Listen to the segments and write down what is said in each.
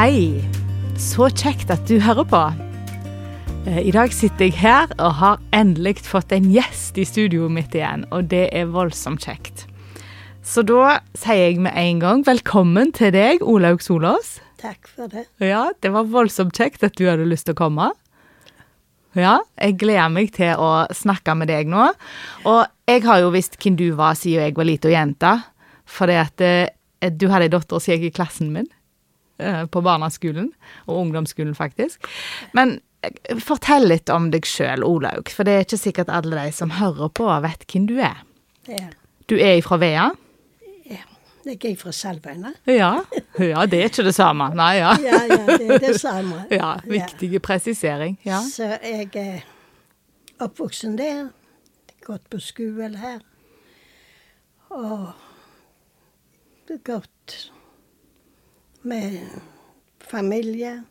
Hei. Så kjekt at du hører på. Eh, I dag sitter jeg her og har endelig fått en gjest i studioet mitt igjen, og det er voldsomt kjekt. Så da sier jeg med en gang velkommen til deg, Olaug Solås. Takk for det. Ja, det var voldsomt kjekt at du hadde lyst til å komme. Ja, jeg gleder meg til å snakke med deg nå. Og jeg har jo visst hvem du var siden jeg var lita jente. Fordi at eh, du hadde ei datter som gikk i klassen min på barneskolen. Og ungdomsskolen, faktisk. Men eh, fortell litt om deg sjøl, Olaug. For det er ikke sikkert alle de som hører på, vet hvem du er. Ja. Du er ifra Vea? ja. Jeg er fra Salvøyene. Ja. ja. Det er ikke det samme. Nei, ja. Ja, ja, det er det samme. Ja, viktig presisering. Ja. Så jeg er oppvoksen der, gått på skole her. Og gått med familie.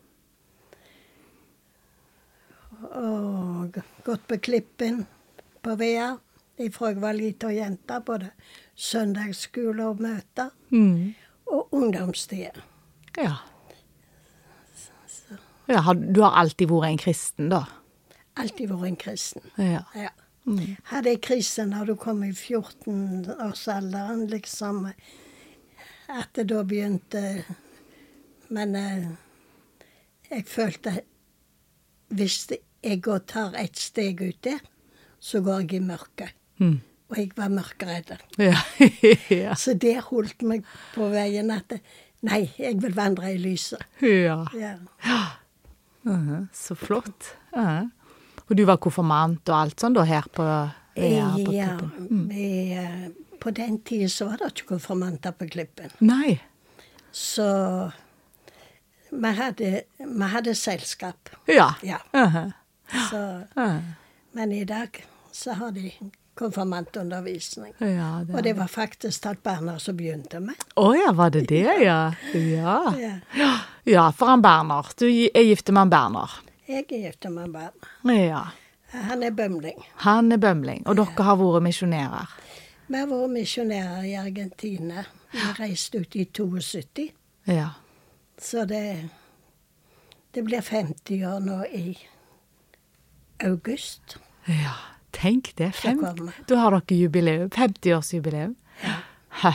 Og gått på Klippen på Vea ifra jeg var lita jente. Både søndagsskole og møter. Mm. Og ungdomstida. Ja. ja. Du har alltid vært en kristen, da? Alltid vært en kristen. Ja. Ja. Hadde ei krise når du kom i 14-årsalderen, liksom At da begynte Men eh, jeg følte Hvis jeg går tar et steg ut der, så går jeg i mørket. Mm. Og jeg var mørkredd. Ja. ja. Så det holdt meg på veien at Nei, jeg vil vandre i lyset. ja. Ja. Mhm, Så flott. Ja. Og du var konfirmant og alt sånn da her på Vea? på ja Klippen? vi, eh, på den tida så var det ikke konfirmanter på Klippen. Nei. Så vi hadde, vi hadde selskap. Ja. Ja. Mhm. Så, Ja. men i dag så har de konfirmantundervisning. Ja, det Og det var faktisk Talt Berner som begynte med. Å ja, var det det, ja? Ja. Ja. Ja, for han Berner. Du er gift med han Berner. Jeg er gift med han Berner. Ja. Han er bømling. Han er bømling, og dere har vært misjonærer. Vi har vært misjonærer i Argentina. Vi reiste ut i 72. Ja. Så det, det blir 50 år nå i august. ja. Tenk det. Fem, da har dere jubileum. 50-årsjubileum. Hæ.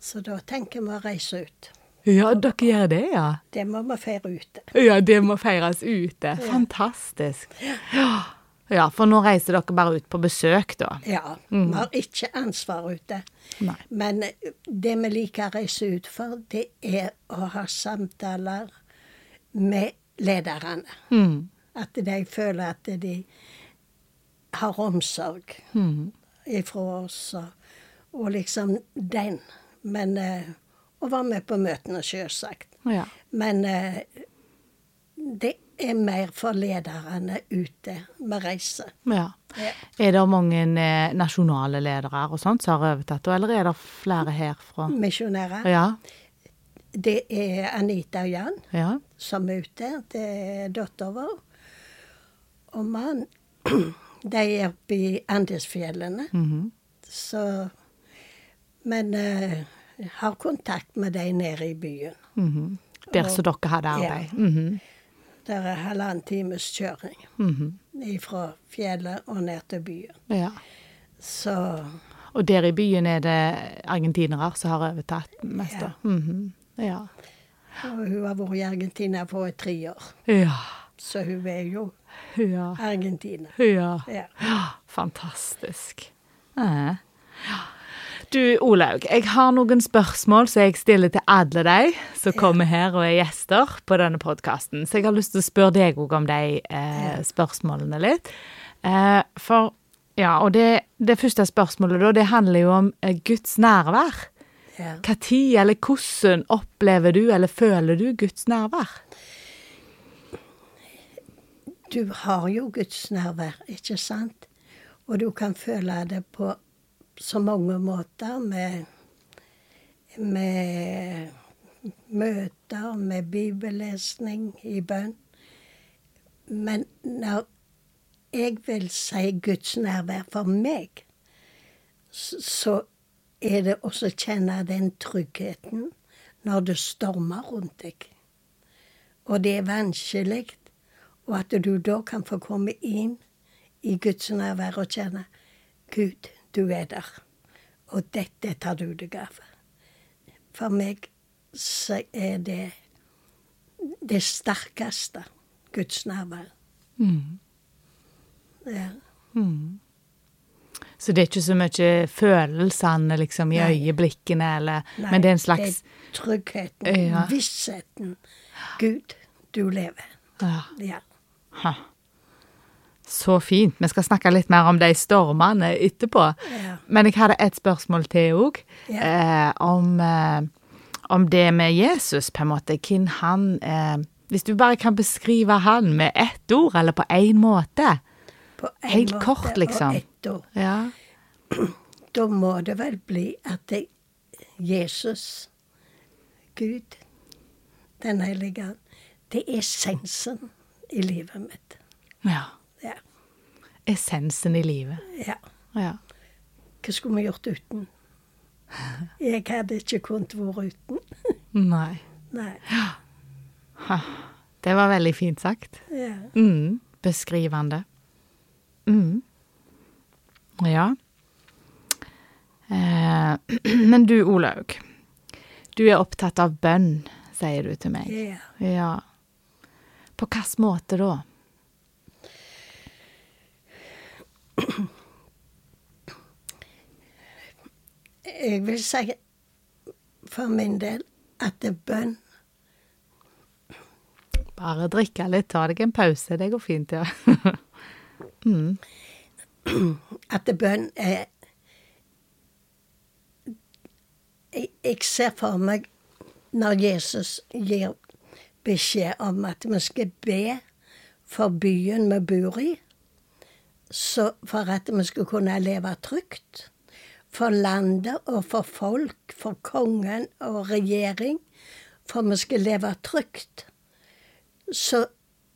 Så da tenker vi å reise ut. Ja, dere gjør det, ja. Det må vi feire ute. Ja, det må feires ute. Fantastisk. Ja. Ja, for nå reiser dere bare ut på besøk, da. Ja, vi har ikke ansvar ute. Nei. Men det vi liker å reise ut for, det er å ha samtaler med lederne. Mm. At de føler at de har omsorg Mm. ifra oss, og, og liksom den. Men eh, Og være med på møtene, sjølsagt. Ja. Men eh, det er mer for lederne ute med reise. ja. Ja. Er det mange eh, nasjonale ledere og sånt som har overtatt, eller er det flere herfra? Misjonærer. Ja. Det er Anita og Jan Ja. som er ute. Det er datteren vår. Og mann, de er oppe i Andesfjellene. Mhm. Så Men uh, har kontakt med de nede i byen. Mhm. Der som dere hadde arbeid. Mhm. Det er halvannen times kjøring Mhm. fra fjellet og ned til byen. Ja. Så Og der i byen er det argentinere som har overtatt mest, Ja. Mm -hmm. Ja. og hun har vært i Argentina for tre år. Ja. Så hun er jo Ja. Argentina. Ja. Ja. Fantastisk. Ja. Du, Olaug, jeg har noen spørsmål som jeg stiller til alle de som kommer her og er gjester på denne podkasten. Så jeg har lyst til å spørre deg òg om de eh, spørsmålene litt. Eh, for ja, og det, det første spørsmålet da, det handler jo om eh, Guds nærvær. Ja. Hva tid eller hvordan opplever du eller føler du Guds nærvær? Du har jo Guds nærvær, ikke sant? Og du kan føle det på så mange måter med, med møter, med bibellesning i bønn. Men når jeg vil si Guds nærvær for meg, så er det også å kjenne den tryggheten når det stormer rundt deg. og det er vanskelig, og at du da kan få komme inn i Guds nærvær og kjenne Gud, du er der, og dette tar du deg av. For meg så er det det sterkeste Guds nærvær. Mm. Ja. Mm. Så det er ikke så mye følelsene liksom i Nei. øyeblikkene, eller Nei, Men det er en slags det er tryggheten, Ja. vissheten. Gud, du lever. ja. Ja. Så fint. Vi skal snakke litt mer om de stormene etterpå. Ja. Men jeg hadde et spørsmål til òg, Ja. eh, om, eh, om det med Jesus, på en måte. Hvem han eh, Hvis du bare kan beskrive han med ett ord, eller på én måte. På en Helt måte kort, liksom. Og ett ord. Ja. Da må det vel bli at det, Jesus, Gud, Den hellige ånd, det er essensen i livet mitt. ja. Ja. Essensen i livet. ja. Ja. Hva skulle vi gjort uten? Jeg hadde ikke kunnet være uten. Nei. Nei. Det var veldig fint sagt. Ja. Mm, beskrivende. Mm. Ja. Eh, men du, Olaug. Du er opptatt av bønn, sier du til meg. ja. Ja. På hvilken måte da? Jeg vil si for min del at det er bønn Bare drikke litt, ta deg en pause. Det går fint, ja. mm. At det bønn er jeg, jeg ser for meg når Jesus gir beskjed om at vi skal be for byen vi bor i, så for at vi skulle kunne leve trygt. For landet og for folk, for kongen og regjering. For vi skal leve trygt. Så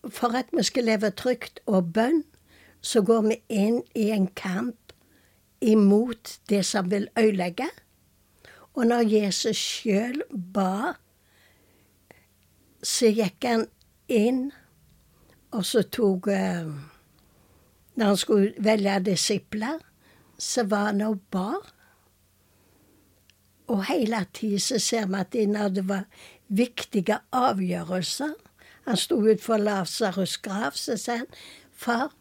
for at vi skal leve trygt og bønn, så går vi inn i en kamp imot det som vil ødelegge. Og når Jesus sjøl ba, så gikk han inn, og så tok eh, Når han skulle velge disipler, så var han og ba. Og hele tiden så ser vi at når det var viktige avgjørelser Han sto utenfor Lasarus' grav, så sa han, Far,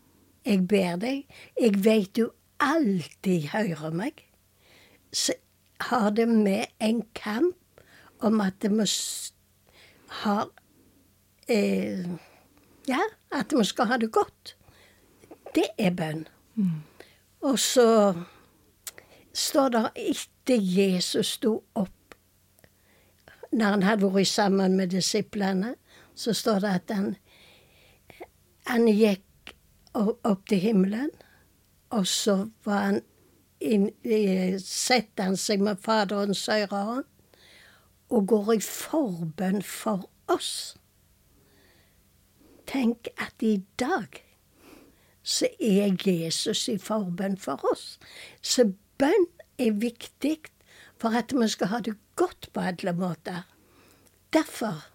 jeg ber deg, jeg vet du alltid hører meg. Så har det med en kamp om at vi har eh, Ja, at vi skal ha det godt. Det er bønn. Og så står det etter Jesus sto opp Når han hadde vært sammen med disiplene, så står det at han, han gikk opp til himmelen, og så var han inn, setter han seg med Faderens høyre hånd og går i forbønn for oss. Tenk at i dag så er Jesus i forbønn for oss. Så bønn er viktig for at vi skal ha det godt på alle måter. Derfor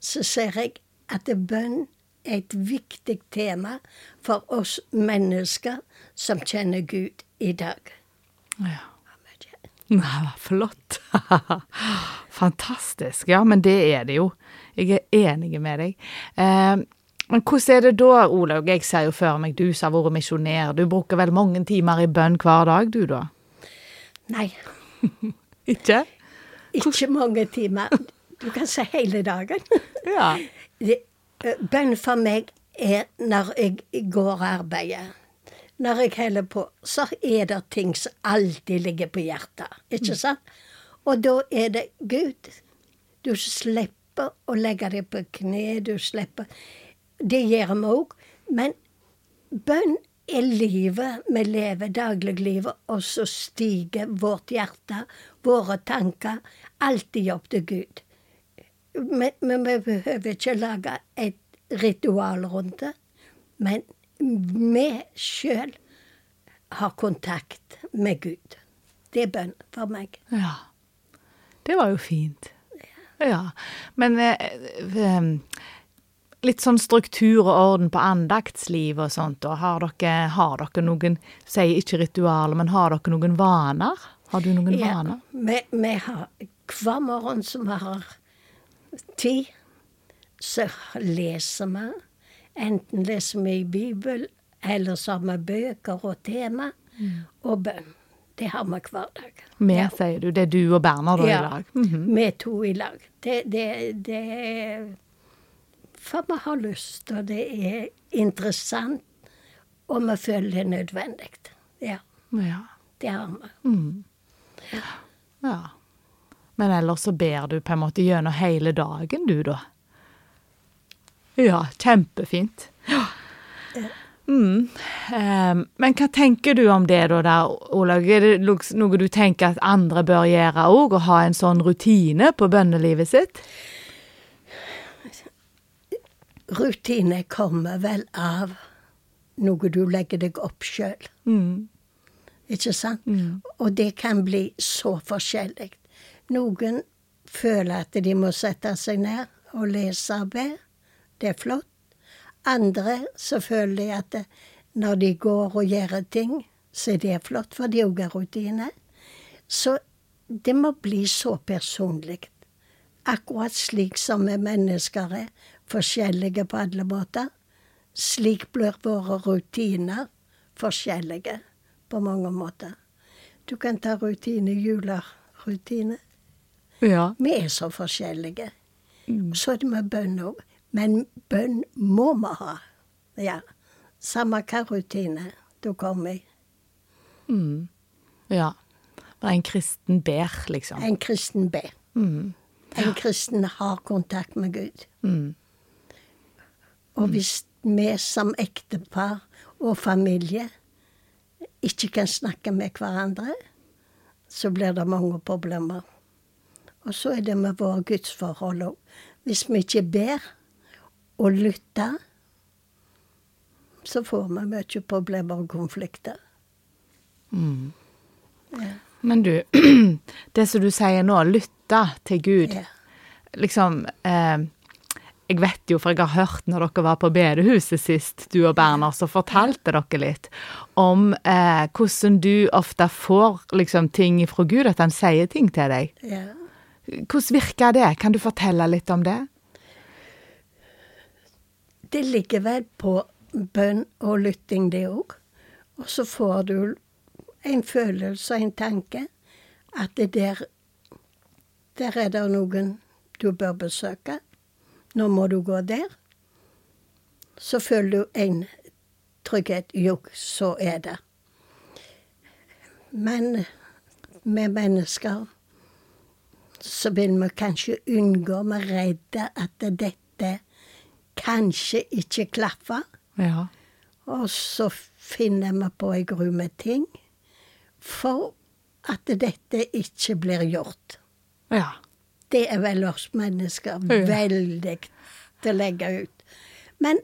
så ser jeg at bønn er et viktig tema for oss mennesker som kjenner Gud i dag. ja. Nei, flott. Fantastisk. Ja, men det er det jo. Jeg er enig med deg. Eh, men hvordan er det da, Olaug? Jeg ser jo for meg du som har vært misjonær. Du bruker vel mange timer i bønn hver dag, du da? Nei, Ikke? ikke mange timer. Du kan si hele dagen. Ja. Bønn for meg er når jeg går og arbeider. Når jeg holder på, så er det ting som alltid ligger på hjertet. Ikke sant? Og da er det Gud. Du slipper å legge deg på kne, du slipper Det gjør vi òg. Men bønn er livet vi lever, dagliglivet, og så stiger vårt hjerte, våre tanker, alltid opp til Gud. Men, vi behøver ikke lage et ritual rundt det. Men vi sjøl har kontakt med Gud. Det er bønn for meg. Ja. Det var jo fint. Ja. Men eh, eh, litt sånn struktur og orden på andaktsliv og sånt, og har dere, har dere noen sier ikke ritualer, men har dere noen vaner? Har du noen Ja, vaner? vi, vi har hver morgen som vi har tid, så leser vi. Enten leser vi i Bibel, eller så har vi bøker og tema, og bønn. Det har vi hver dag. Vi, Ja. sier du. Det er du og Bernhard ja, i dag? Mhm. vi to i lag. Det, det, det er For vi har lyst, og det er interessant, og vi føler det er nødvendig. Ja, Ja. det har vi. ja. Men ellers så ber du på en måte gjennom hele dagen, du, da? Ja, kjempefint. Ja. Mm. Um, men hva tenker du om det, da, der, Olaug? Er det noe du tenker at andre bør gjøre òg, å ha en sånn rutine på bønnelivet sitt? Rutine kommer vel av noe du legger deg opp sjøl. Mm. Ikke sant? Og det kan bli så forskjellig. Noen føler at de må sette seg ned og lese og be. Det er flott. Andre så føler de at det, når de går og gjør ting, så er det flott, for det òg er rutine. Så det må bli så personlig. Akkurat slik som vi mennesker er, forskjellige på alle måter. Slik blir våre rutiner forskjellige på mange måter. Du kan ta rutine, julerutine. Ja. Vi er så forskjellige. Så er det med bønn òg. Men bønn må vi ha. Ja. Samme hva rutine du kommer i. Mm. Ja. Bare en kristen ber, liksom. En kristen ber. Mm. En kristen har kontakt med Gud. Mm. Og hvis vi som ektepar og familie ikke kan snakke med hverandre, så blir det mange problemer. Og så er det med våre gudsforhold òg. Hvis vi ikke ber og lytter, så får vi mye problemer og konflikter. Mm. Ja. Men du, det som du sier nå, lytte til Gud. Ja. Liksom eh, Jeg vet jo, for jeg har hørt når dere var på bedehuset sist, du og Berner, så fortalte dere litt om eh, hvordan du ofte får liksom ting fra Gud, at han sier ting til deg. Ja. Hvordan virker det? Kan du fortelle litt om det? Det ligger vel på bønn og lytting, det òg. Og så får du en følelse og en tanke at det der Der er det noen du bør besøke. Nå må du gå der. Så føler du en trygghet. Jo, så er det. Men med mennesker så vil vi kanskje unngå, vi er redde at dette kanskje ikke klaffer. Ja. Og så finner vi på ei gru med ting for at dette ikke blir gjort. Ja. Det er vel oss mennesker veldig til å legge ut. Men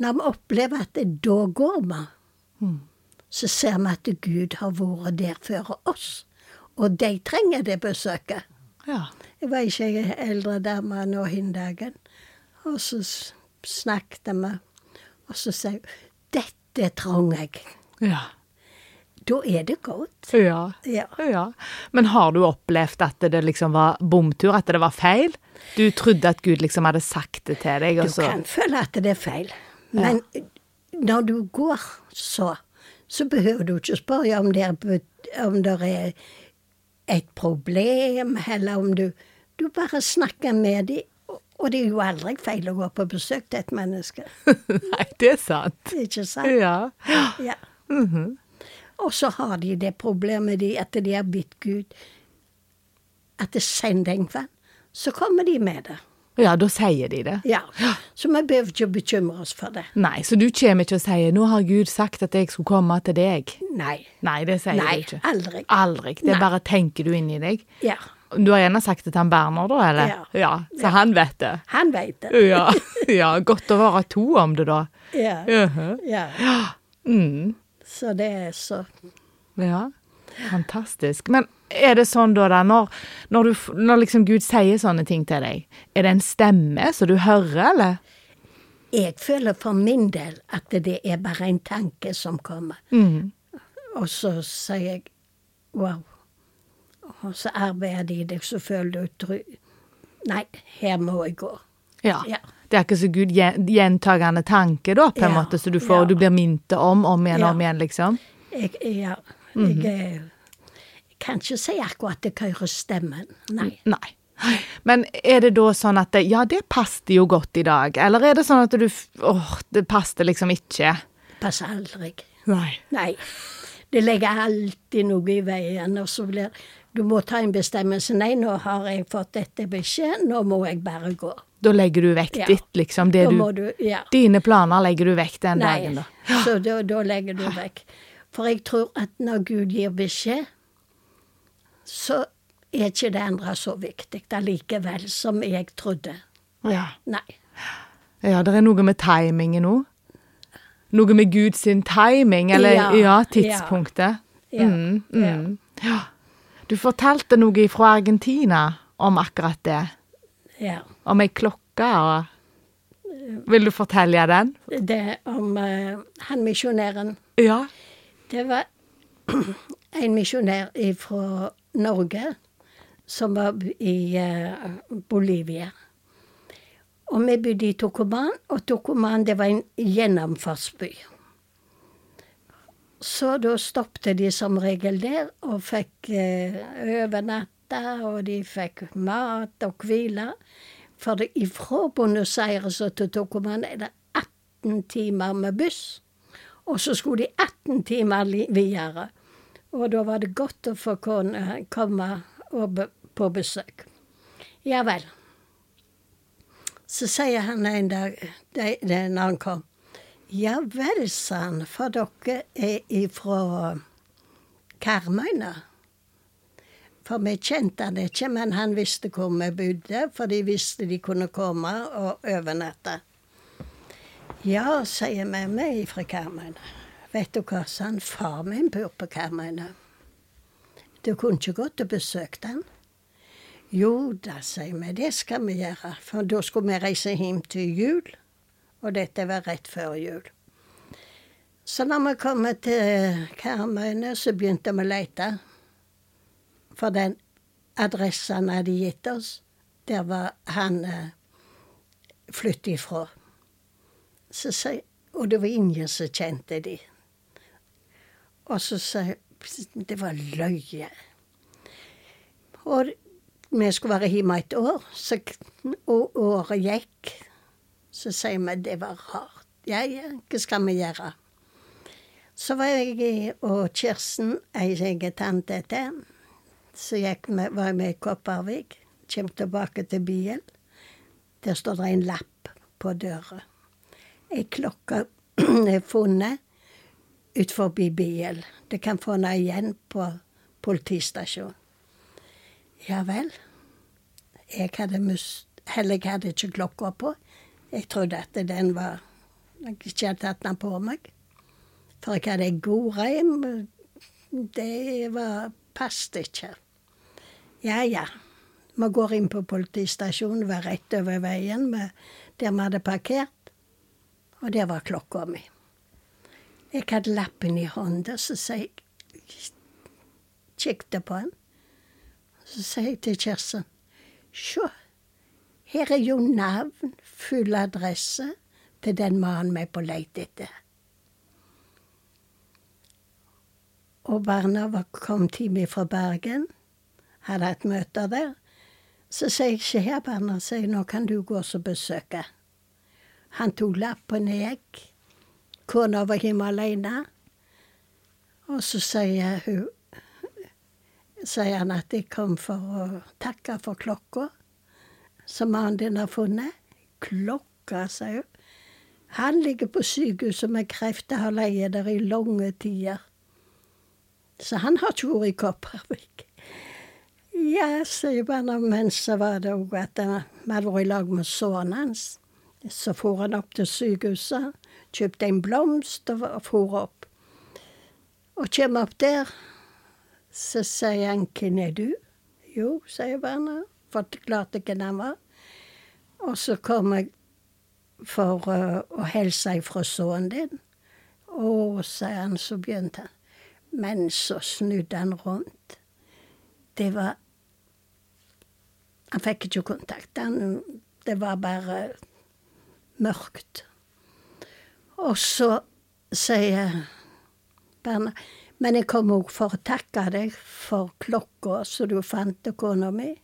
når vi opplever at det da går vi, Mm. så ser vi at Gud har vært der før oss. Og de trenger det besøket. Ja. Jeg var ikke ei eldre dame nå hin dagen, og så snakket vi, og så sier hun 'Dette trenger jeg'. Ja. Da er det godt. Ja. Ja. ja. Men har du opplevd at det liksom var bomtur, at det var feil? Du trodde at Gud liksom hadde sagt det til deg, og Du så kan føle at det er feil, men når du går så, så behøver du ikke spørre om det er, om det er et problem, eller om du Du bare snakker med dem, og det er jo aldri feil å gå på besøk til et menneske. Nei, det er sant. Ikke sant? Ja. Ja. Mhm. Og så har de det problemet de, at de har bitt Gud Etter sender. Så kommer de med det. ja, da sier de det. Ja. Så vi behøver ikke bekymre oss for det. Nei, så du kommer ikke og sier 'nå har Gud sagt at jeg skulle komme til deg'? Nei. Nei, det sier Nei, du ikke. aldri. Aldri. Det Nei. bare tenker du inni deg. Ja. Du har gjerne sagt det til han Berner, da, eller? Ja. Så han vet det. Han vet det. Ja. ja. Godt å være to om det, da. Ja. Mhm. ja. Mm. Så det er så Ja. Fantastisk. Men er det sånn da, da når, når, du, når liksom Gud sier sånne ting til deg, er det en stemme som du hører, eller? Jeg føler for min del at det er bare en tanke som kommer. Mm. Og så sier jeg wow. Og så arbeider de deg, så føler du. Nei, her må jeg gå. Ja. Ja. Det er ikke så Gud gjentagende tanke, da, på en Ja, måte, så du får, ja. du blir minnet om, om igjen, Ja. om igjen, liksom? Jeg, ja, Mhm. jeg, eh, kan ikke si akkurat det hører stemmen. Nei. Nei. Men er det da sånn at det, ja, det passet jo godt i dag, eller er det sånn at du åh, det passet liksom ikke? Passer aldri. Nei. Nei. Det legger alltid noe i veien, og så blir Du må ta en bestemmelse. Nei, nå har jeg fått dette beskjed, nå må jeg bare gå. Da legger du vekk Ja. ditt, liksom. Det du, du Ja. dine planer legger du vekk den Nei. dagen, da. Så da, da legger du vekk. For jeg tror at når Gud gir beskjed, så er ikke det andre så viktig allikevel som jeg trodde. Ja. Nei. ja, det er noe med timingen nå. Noe med Guds timing, eller ja, Ja, tidspunktet. Ja. Mm, mm. Ja. Du fortalte noe fra Argentina om akkurat det. Ja. Om ei klokke og Vil du fortelle den? Det om uh, han misjonæren Ja. Det var en misjonær fra Norge som var i uh, Bolivia. Og vi bodde i Tucumán, og Tucumán det var en gjennomfartsby. Så da stoppet de som regel der og fikk eh, overnatte, og de fikk mat og hvile. For ifra Buenos Aires og til Tucumán er det 18 timer med buss. Og så skulle de 18 timer videre. Og da var det godt å få komme på besøk. Ja vel. Så sier han en dag det, når han kom Ja vel, sa han, for dere er ifra Karmøyna. For vi kjente han ikke, men han visste hvor vi bodde, for de visste de kunne komme og overnatte. Ja, sier vi, vi er fra Karmøyna. Vet du hva, sa han, far min bor på Karmøyna. Du kunne ikke gått og besøkt han? Jo da, sier vi, det skal vi gjøre, for da skulle vi reise hjem til jul. Og dette var rett før jul. Så når vi kom til Karmøyene, så begynte vi å lete. For den adressen han hadde gitt oss, der var han eh, flyttet ifra. Så sier, og det var ingen som kjente de. Og så sier Det var løye. Og vi skulle være hjemme et år, så, året gikk. Så sier vi det var rart. Ja, ja, hva skal vi gjøre? Så var jeg og Kirsten, ei egen tante til, så gikk med, var vi i Kopervik. Kjem tilbake til bilen. Der står det en lapp på døra. Ei klokke er funnet ut forbi bilen. Det kan få henne igjen på politistasjonen. Ja vel. Jeg hadde mist Eller jeg hadde ikke klokka på. Jeg trodde at den var Jeg ikke hadde tatt den på meg. For jeg hadde en god reim. Det var passet ikke. Ja ja. Vi går inn på politistasjonen, var rett over veien med der vi hadde parkert. Og der var klokka mi. Jeg hadde lappen i hånda, så jeg Kikket på den. Så sier jeg til Kjersten Sjå, her er jo navn, full adresse til den mannen vi er på leit etter. Og barna var kommet hjem fra Bergen, hadde hatt møter der. Så sier jeg se her, barna, sier nå kan du gå og besøke. Han tok lappen jeg gikk. Kona var hjemme alene. Og så sier hun sier han at jeg kom for å takke for klokka som mannen din har funnet. Klokka, sier hun. Han ligger på sykehuset med kreft og har ligget der i lange tider. Så han har ikke vært i Kopervik. Ja, sier barna, men så var det òg at vi hadde vært i lag med sønnen hans. Så for han opp til sykehuset, kjøpte en blomst og for opp. Og kommer opp der, Så sier han 'Hvem er du?' Jo, sier Werner. Forklarte hvem han var. Og så kom jeg for uh, å hilse ifra sønnen din. Å, sier han, så begynte han. Men så snudde han rundt. Det var Han fikk ikke kontakt. Han, det var bare mørkt. Og så sier Berna Men jeg kom òg for å takke deg for klokka som du fant til kona mi.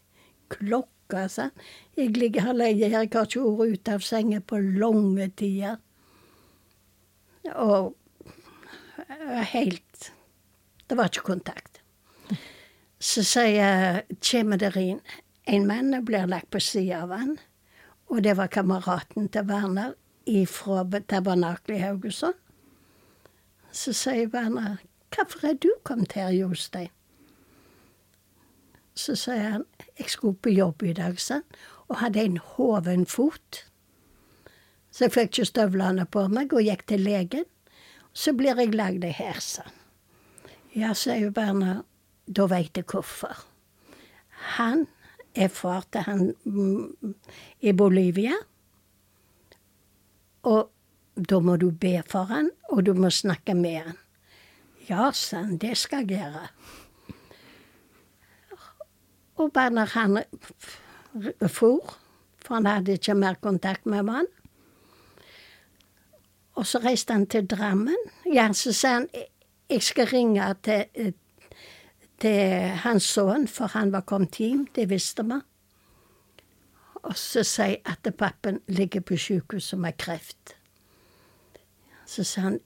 Klokka, han. Jeg ligger alene her, jeg har ikke vært ute av senga på lange tider. Og helt Det var ikke kontakt. Så sier kommer der inn en mann og blir lagt på sida av han. Og det var kameraten til Werner fra tabernaklet i Haugesund. Så sier Werner, 'Hvorfor er du kommet her, Jostein?' Så sier han, 'Jeg skulle på jobb i dag', sa og hadde en hoven fot. Så jeg fikk ikke støvlene på meg og gikk til legen. Så blir jeg lagd ei her, sa han. Ja, sier Berna, da veit jeg hvorfor. Han er far til han mm, i Bolivia. Og da må du be for han, og du må snakke med han. Ja, sa han, det skal jeg gjøre. Og bare når han for, for han hadde ikke mer kontakt med mannen Og så reiste han til Drammen. Ja, så sa han jeg skal ringe til, til hans sønn, for han var kommet hjem, det visste vi. Og så sier at pappen ligger på sykehuset med kreft. Så sa han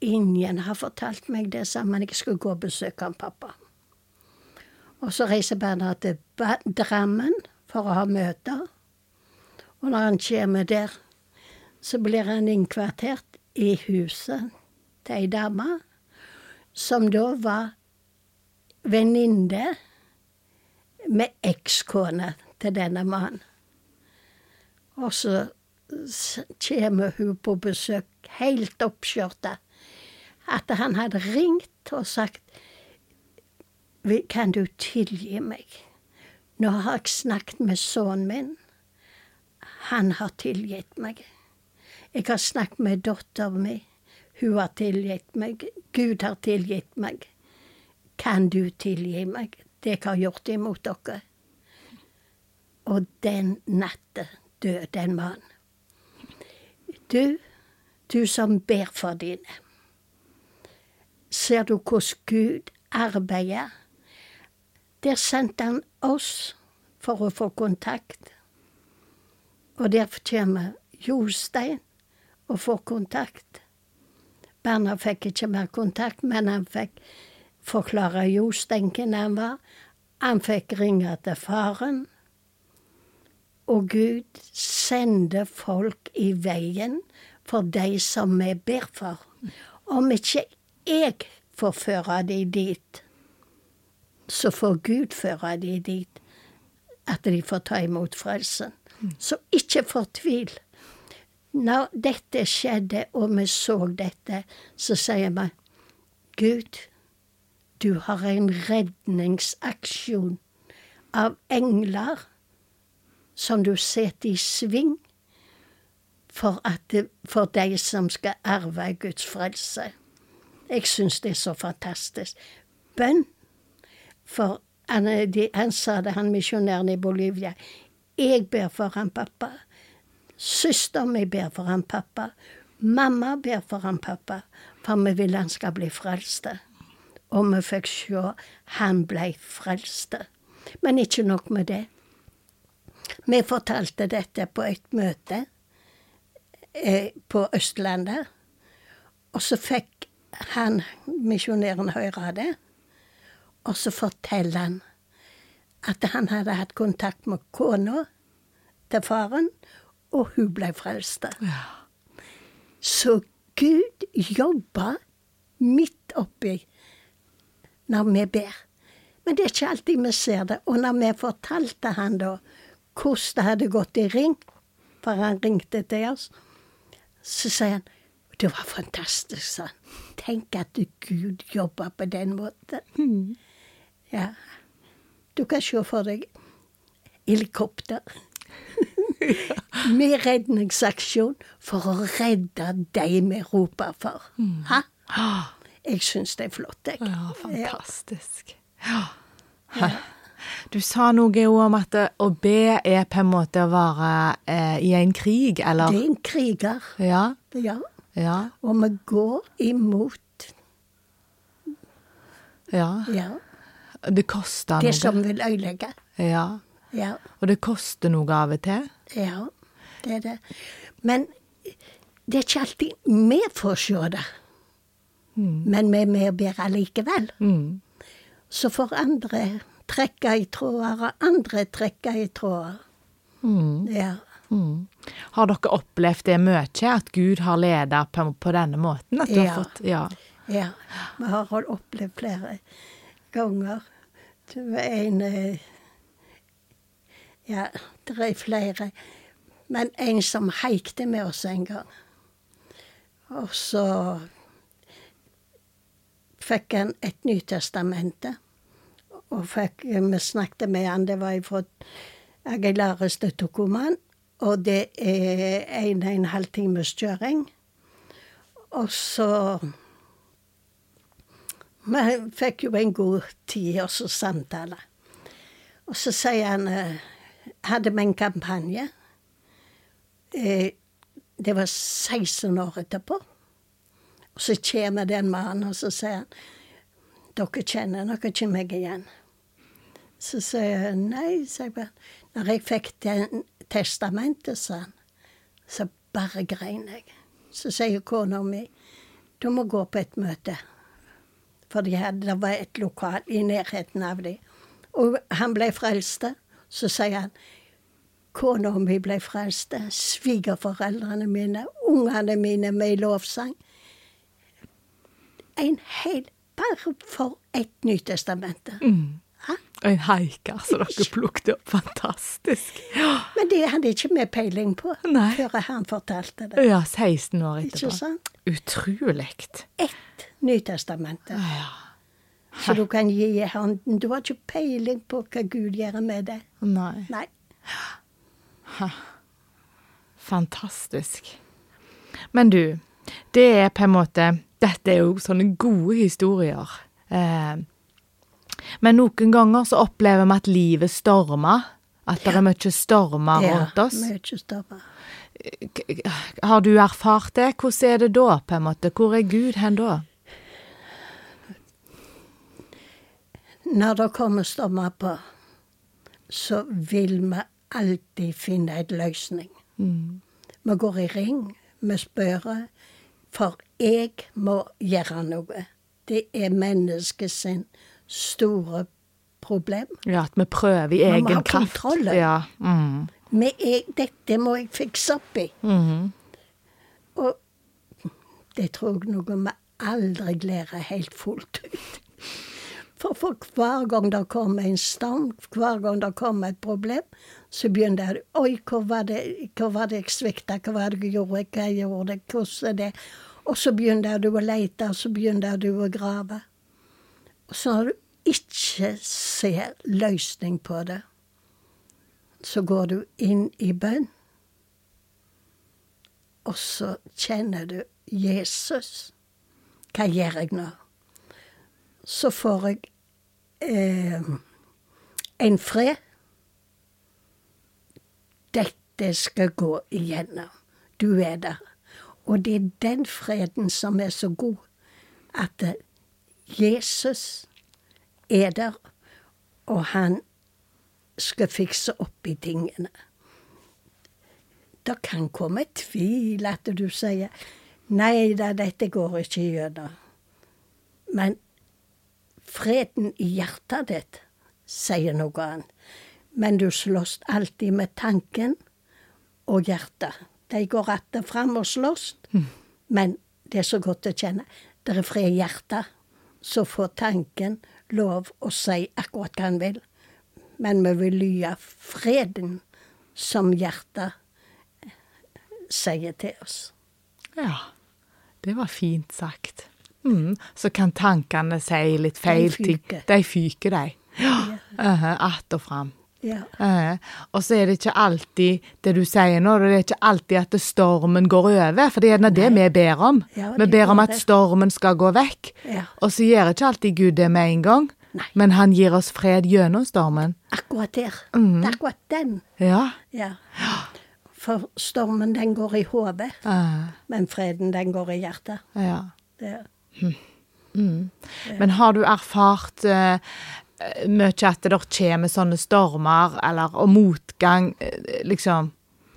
ingen har fortalt meg det, sa men jeg skulle gå og besøke han pappa. Og så reiser Bernhard til Drammen for å ha møter. Og når han kommer der, så blir han innkvartert i huset til ei dame, som da var venninne med ekskona til denne mannen. Og så kommer hun på besøk helt oppskjørta. At han hadde ringt og sagt Kan du tilgi meg? Nå har jeg snakket med sønnen min. Han har tilgitt meg. Jeg har snakket med datteren min. Hun har tilgitt meg. Gud har tilgitt meg. Kan du tilgi meg det jeg har gjort imot dere? Og den natta døde en mann. Du, du som ber for dine. Ser du hvordan Gud arbeider? Der sendte han oss for å få kontakt. Og der kommer Jostein og får kontakt. Bernhard fikk ikke mer kontakt, men han fikk forklare Jostein hvem han var. Han fikk ringe til faren. Og Gud sender folk i veien for de som vi ber for. Om ikke jeg får føre de dit, så får Gud føre de dit at de får ta imot frelsen. Så ikke fortvil. Når dette skjedde, og vi så dette, så sier vi Gud, du har en redningsaksjon av engler som du setter i sving for, det, for de som skal arve Guds frelse. Jeg syns det er så fantastisk. Bønn. For han, de, han sa det, han misjonæren i Bolivia. Jeg ber for han pappa. Søsteren min ber for han pappa. Mamma ber for han pappa, for vi vil han skal bli frelste. Og vi fikk se han blei frelste. Men ikke nok med det. Vi fortalte dette på et møte eh, på Østlandet. Og så fikk han, misjonæren, høre det. Og så forteller han at han hadde hatt kontakt med kona til faren, og hun ble frelst. Ja. Så Gud jobber midt oppi når vi ber. Men det er ikke alltid vi ser det. Og når vi fortalte han da hvordan det hadde gått i ring, for han ringte til oss, så sier han det var fantastisk, sa han. Tenk at Gud jobber på den måten. Mm. Ja. Du kan se for deg helikopter. Med redningsaksjon for å redde de vi roper for. Ha? Jeg syns det er flott, jeg. Ja, fantastisk. Ja. Du sa noe om at å be er på en måte å være eh, i en krig, eller? Det er en kriger. Ja. Ja. Ja. Og vi går imot ja. ja, Det koster det som vil ødelegge. Ja. Ja. Og det koster noe av og til. Ja, det er det. Men det er ikke alltid vi får se det. Men vi er med og ber allikevel. Mm. Så får andre trekke i tråder, og andre trekke i tråder. Mm. Ja. Mm. Har dere opplevd det mye, at Gud har ledet på, på denne måten? Ja. har fått, ja. ja. Vi har opplevd flere ganger. En eh, Ja, det er flere. Men en som haikte med oss en gang. Og så fikk han et Nytestamente. Og fikk, vi snakket med han, det var fra Aguilares de Tucuman. Og det er en og en halv times kjøring. Og så Vi fikk jo en god tid og så samtale. Og så sier han eh, Hadde vi en kampanje. Eh, Det var 16 år etterpå. Og så kommer den mannen, og så sier han Dere kjenner nok ikke meg igjen. Så sier jeg nei, sier jeg. Når jeg fikk den testamentet, sa han, så bare grein jeg. Så sier kona mi du må gå på et møte. For de hadde, det var et lokal i nærheten av dem. Og han ble frelst. Så sier han kona mi ble frelst, svigerforeldrene mine, ungene mine med lovsang. En hel Bare for et Nytestamentet. Mm. En haiker som dere plukket opp. Fantastisk. Ja. Men det hadde ikke vi peiling på Nei. før han fortalte det. ja, 16 år etterpå. Ikke sant? Utrolig. Ett Nytestamente. Ja. Så du kan gi hånden. Du har ikke peiling på hva Gud gjør med det. Nei. Nei. Fantastisk. Men du, det er på en måte Dette er jo sånne gode historier. Eh, men noen ganger så opplever vi at livet stormer. At det er mye stormer rundt oss. Ja, mye stormer. Har du erfart det? Hvordan er det da, på en måte? Hvor er Gud hen da? Når det kommer stormer på, så vil vi alltid finne en løsning. Vi går i ring, vi spør, for jeg må gjøre noe. Det er menneskets store problem. Ja, At vi prøver i egen kraft. kontroll. Ja. Mm. Vi er, dette må jeg fikse opp i. Mm. Og det tror jeg noe vi aldri lærer helt fullt ut. For, for hver gang det kommer en storm, hver gang det kommer et problem, så begynner det Oi, hvor var det, hvor var det jeg svikta? Hva var det jeg gjorde? Hva jeg gjorde? Hvordan er det? Og så begynner du å lete, og så begynner du å grave. Så når du ikke ser løsning på det, så går du inn i bønn. Og så kjenner du Jesus. Hva gjør jeg nå? Så får jeg eh, en fred. Dette skal gå igjennom. Du er der. Og det er den freden som er så god, at eh, Jesus er der, og han skal fikse opp i tingene. Det kan komme tvil, at du sier 'nei da, dette går ikke gjennom'. Men freden i hjertet ditt sier noe annet. Men du slåss alltid med tanken og hjertet. De går att fram og slåss, men det er så godt å kjenne. Det er fred i hjertet. Så får tanken lov å si akkurat hva han vil. Men vi vil lye freden som hjertet sier til oss. Ja, det var fint sagt. Mm. Så kan tankene si litt feil ting. De fyker, de. Ja. Uh, att og fram. Ja. Eh, og så er det ikke alltid det du sier nå, det er ikke alltid at stormen går over, for det er gjerne det vi ber om. Ja, vi ber om at stormen skal gå vekk, Ja. og så gjør ikke alltid Gud det med en gang, Nei. men han gir oss fred gjennom stormen. Akkurat der. Mm. Det er akkurat den. Ja. Ja. For stormen, den går i hodet, Eh, men freden, den går i hjertet. ja. Det. Men har du erfart eh, mye at det kommer sånne stormer, eller og motgang, eh, liksom,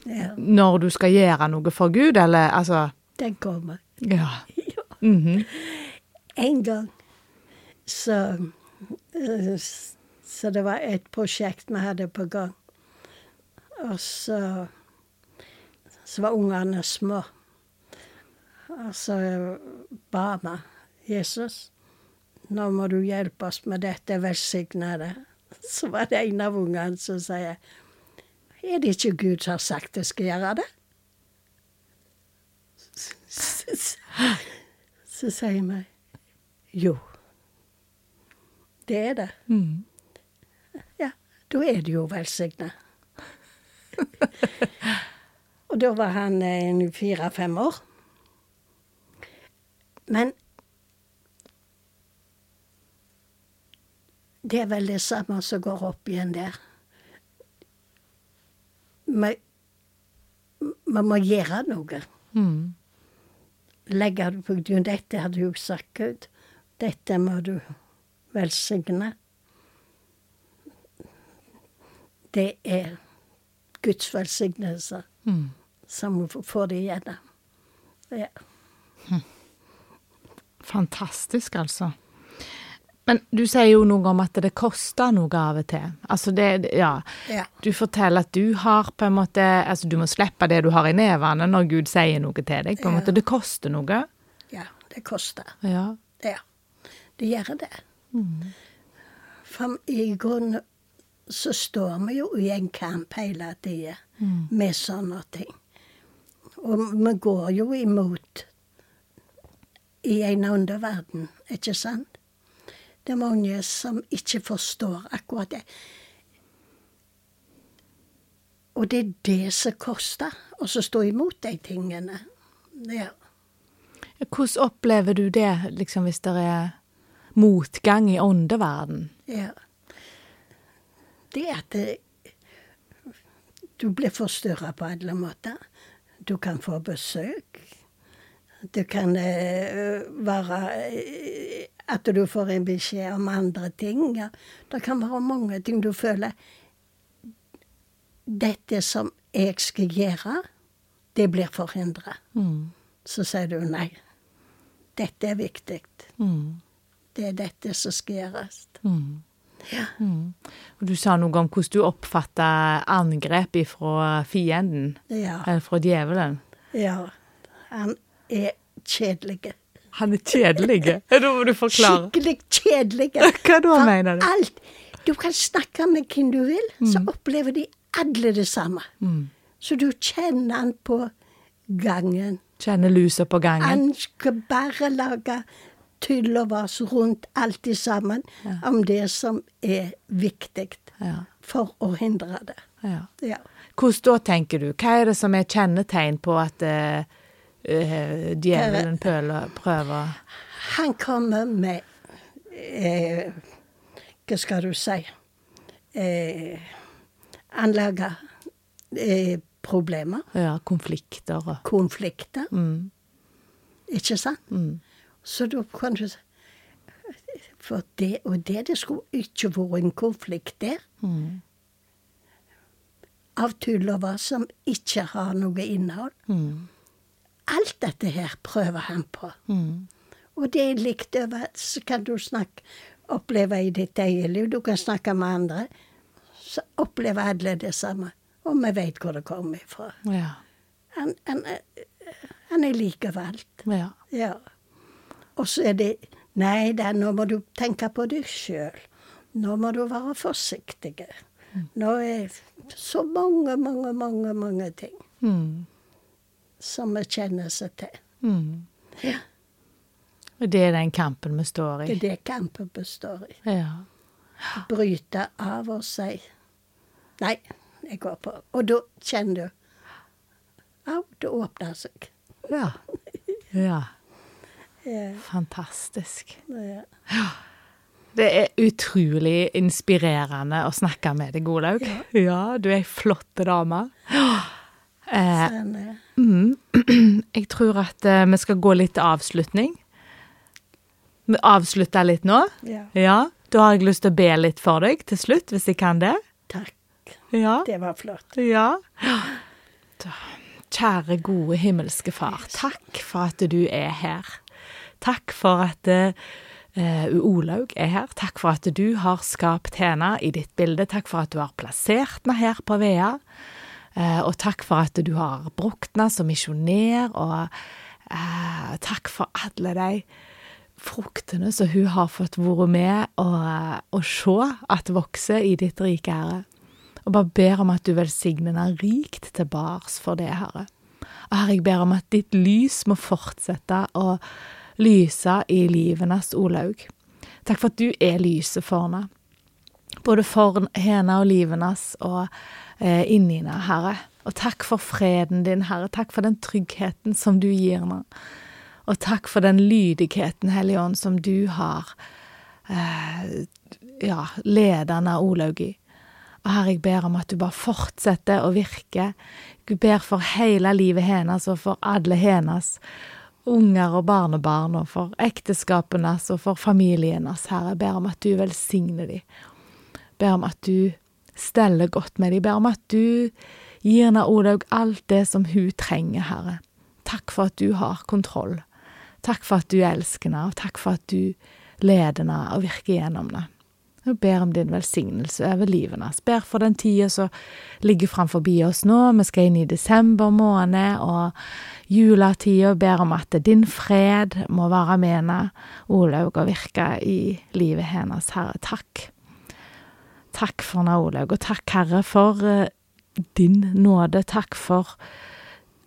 Ja. når du skal gjøre noe for Gud, eller altså Den kommer. Ja. Ja. Mhm. En gang så eh, Så det var et prosjekt vi hadde på gang. Og så Så var ungene små. Og så ba vi Jesus, nå må du hjelpe oss med dette, velsigne det. Så var det en av ungene som sier Er det ikke Gud som har sagt jeg skal gjøre det? Så sier vi jo. Det er det. Mm. Ja, da er det jo velsigna. Og da var han eh, fire-fem år. Men det er vel det samme som går opp igjen der. Man, man må gjøre noe. Mm. Legge det på grunn. Dette har du sagt, Gud. Dette må du velsigne. Det er Guds velsignelse Mm. som vi får det igjennom. Ja. Fantastisk, altså. Men du sier jo noe om at det koster noe av og til. Altså det, ja. Ja. Du forteller at du har på en måte Altså du må slippe det du har i nevene når Gud sier noe til deg. På en Ja. måte. Det koster noe. ja, det koster. Ja. Det, det gjør det. For i grunnen så står vi jo i en kamp hele tida med sånne ting. Og vi går jo imot i en underverden, ikke sant? Det er mange som ikke forstår akkurat det. Og det er det som koster, å så stå imot de tingene. Ja. Hvordan opplever du det, liksom, hvis det er motgang i åndeverden? Ja. Det at det, du blir forstyrra på alle måter. Du kan få besøk. Det kan eh, være eh, at du får en beskjed om andre ting. Ja. Det kan være mange ting du føler Dette som jeg skal gjøre, det blir forhindra. Mm. Så sier du nei. Dette er viktig. Mm. Det er dette som skal gjøres. Mm. Ja. Mm. Og du sa noe om hvordan du oppfatter angrep fra fienden, ja. eller fra djevelen. Ja, han er kjedelig. Han er kjedelig. Da må du forklare. Skikkelig kjedelig. Hva da For mener du? Alt. Du kan snakke med hvem du vil, så opplever de alle det samme. Mm. Så du kjenner han på gangen. Kjenner lusa på gangen. Han skal bare lage tull og vas rundt alt sammen om det som er viktig Ja. for å hindre det. Ja. Ja. Hvordan da, tenker du? Hva er det som er kjennetegn på at eh, eh, djevelen pøler, prøver. Han kommer med eh, Hva skal du si eh, Han lager eh, problemer, Ja, konflikter konflikter, mm, ikke sant? mm, Så da kan du si For det og det, det skulle ikke vært en konflikt der. mm, Av tullover som ikke har noe innhold. mm, Alt dette her prøver han på. mm, Og det er likt over Så kan du snakke, oppleve i ditt eget liv. Du kan snakke med andre. Så opplever alle det samme. Og vi vet hvor det kommer ifra. ja. Han, han, han er likevalgt. Ja. Ja. Og så er det Nei da, nå må du tenke på deg sjøl. Nå må du være forsiktig. Nå er så mange, mange, mange, mange ting Mm, som vi kjenner seg til. mm. Ja. Og det er den kampen vi står i? Det er det kampen vi står i. Ja. bryte av og si Nei, jeg går på. Og da kjenner du Au, det åpner seg. Ja. ja. Ja, Fantastisk. ja. Det er utrolig inspirerende å snakke med deg, Olaug. Ja, du er ei flott dame. Eh, mm, jeg tror at eh, vi skal gå litt til avslutning. Vi avslutter litt nå. ja. Ja. Da har jeg lyst til å be litt for deg til slutt, hvis jeg kan det. Takk. Ja. Det var flott. Ja. Da, Kjære, gode himmelske Far, takk for at du er her. Takk for at eh, Olaug er her. Takk for at du har skapt henne i ditt bilde. Takk for at du har plassert henne her på Vea. Eh, og takk for at du har brukt henne som misjonær, og eh, takk for alle de fruktene som hun har fått være med og, og se at vokser i ditt rike, Herre. Og bare ber om at du velsigner henne rikt til bars for det, Herre. Og Herre, jeg ber om at ditt lys må fortsette å lyse i livet hennes, Olaug. Takk for at du er lyset for henne. Både for henne og livet hennes og eh, inni deg, Herre. Og takk for freden din, Herre. Takk for den tryggheten som du gir meg. Og takk for den lydigheten, Hellige Ånd, som du har eh, ja, ledende Olaug i. Og Herre, jeg ber om at du bare fortsetter å virke. Jeg ber for hele livet hennes og for alle hennes unger og barnebarn, og for ekteskapene og for familien hennes, Herre. Jeg ber om at du velsigner dem. Ber om at du steller godt med dem. Ber om at du gir henne Olaug alt det som hun trenger, Herre. Takk for at du har kontroll. Takk for at du elsker henne, og takk for at du leder henne og virker gjennom henne. Jeg ber om din velsignelse over livet hennes. Ber for den tida som ligger framfor oss nå. Vi skal inn i desember måned og juletida. Ber om at din fred må være med henne, Olaug, og virke i livet hennes, Herre. Takk. Takk for nå, Olaug, og takk, Herre, for eh, din nåde. Takk for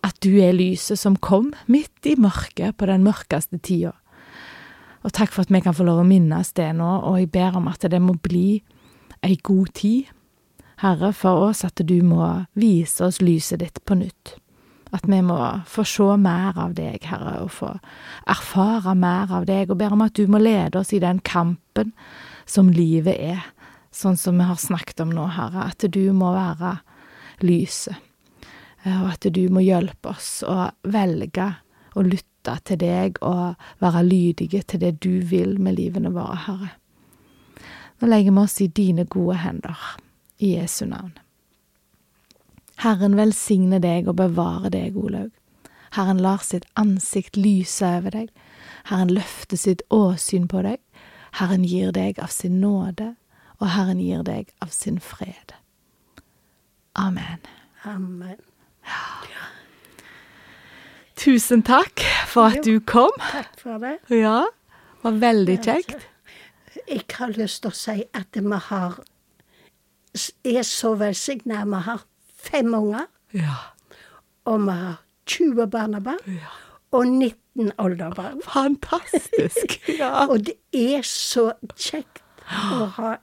at du er lyset som kom midt i mørket på den mørkeste tida. Og takk for at vi kan få lov å minnes det nå, og jeg ber om at det må bli ei god tid, Herre, for oss, at du må vise oss lyset ditt på nytt. At vi må få se mer av deg, Herre, og få erfare mer av deg, og ber om at du må lede oss i den kampen som livet er, sånn som vi har snakket om nå, Herre, at du må være lyset, og at du må hjelpe oss å velge å lytte til deg og være lydige til det du vil med livene våre, Herre. Nå legger vi oss i dine gode hender, i Jesu navn. Herren velsigne deg og bevare deg, Olaug. Herren lar sitt ansikt lyse over deg. Herren løfter sitt åsyn på deg. Herren gir deg av sin nåde, og Herren gir deg av sin fred. Amen. Amen. Tusen takk for at du kom. Takk for det. Ja, det var veldig kjekt. Jeg har lyst til å si at vi har er så velsigna. Vi har fem unger, Ja. og vi har 20 barnebarn og 19 oldebarn. Fantastisk. Ja. Og det er så kjekt å ha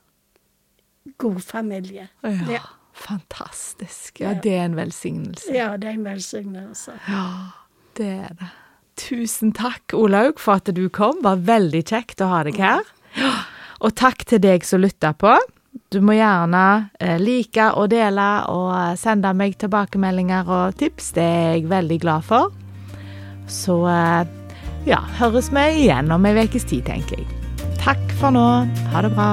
god familie. ja. Fantastisk. Ja, det er en velsignelse. Ja, det er en velsignelse. Ja, Det er det. Tusen takk, Olaug, for at du kom. Det var veldig kjekt å ha deg her. Og takk til deg som lytta på. Du må gjerne eh, like og dele og sende meg tilbakemeldinger og tips. Det er jeg veldig glad for. Så eh, ja, høres vi igjen om ei ukes tid, tenker jeg. Takk for nå. Ha det bra.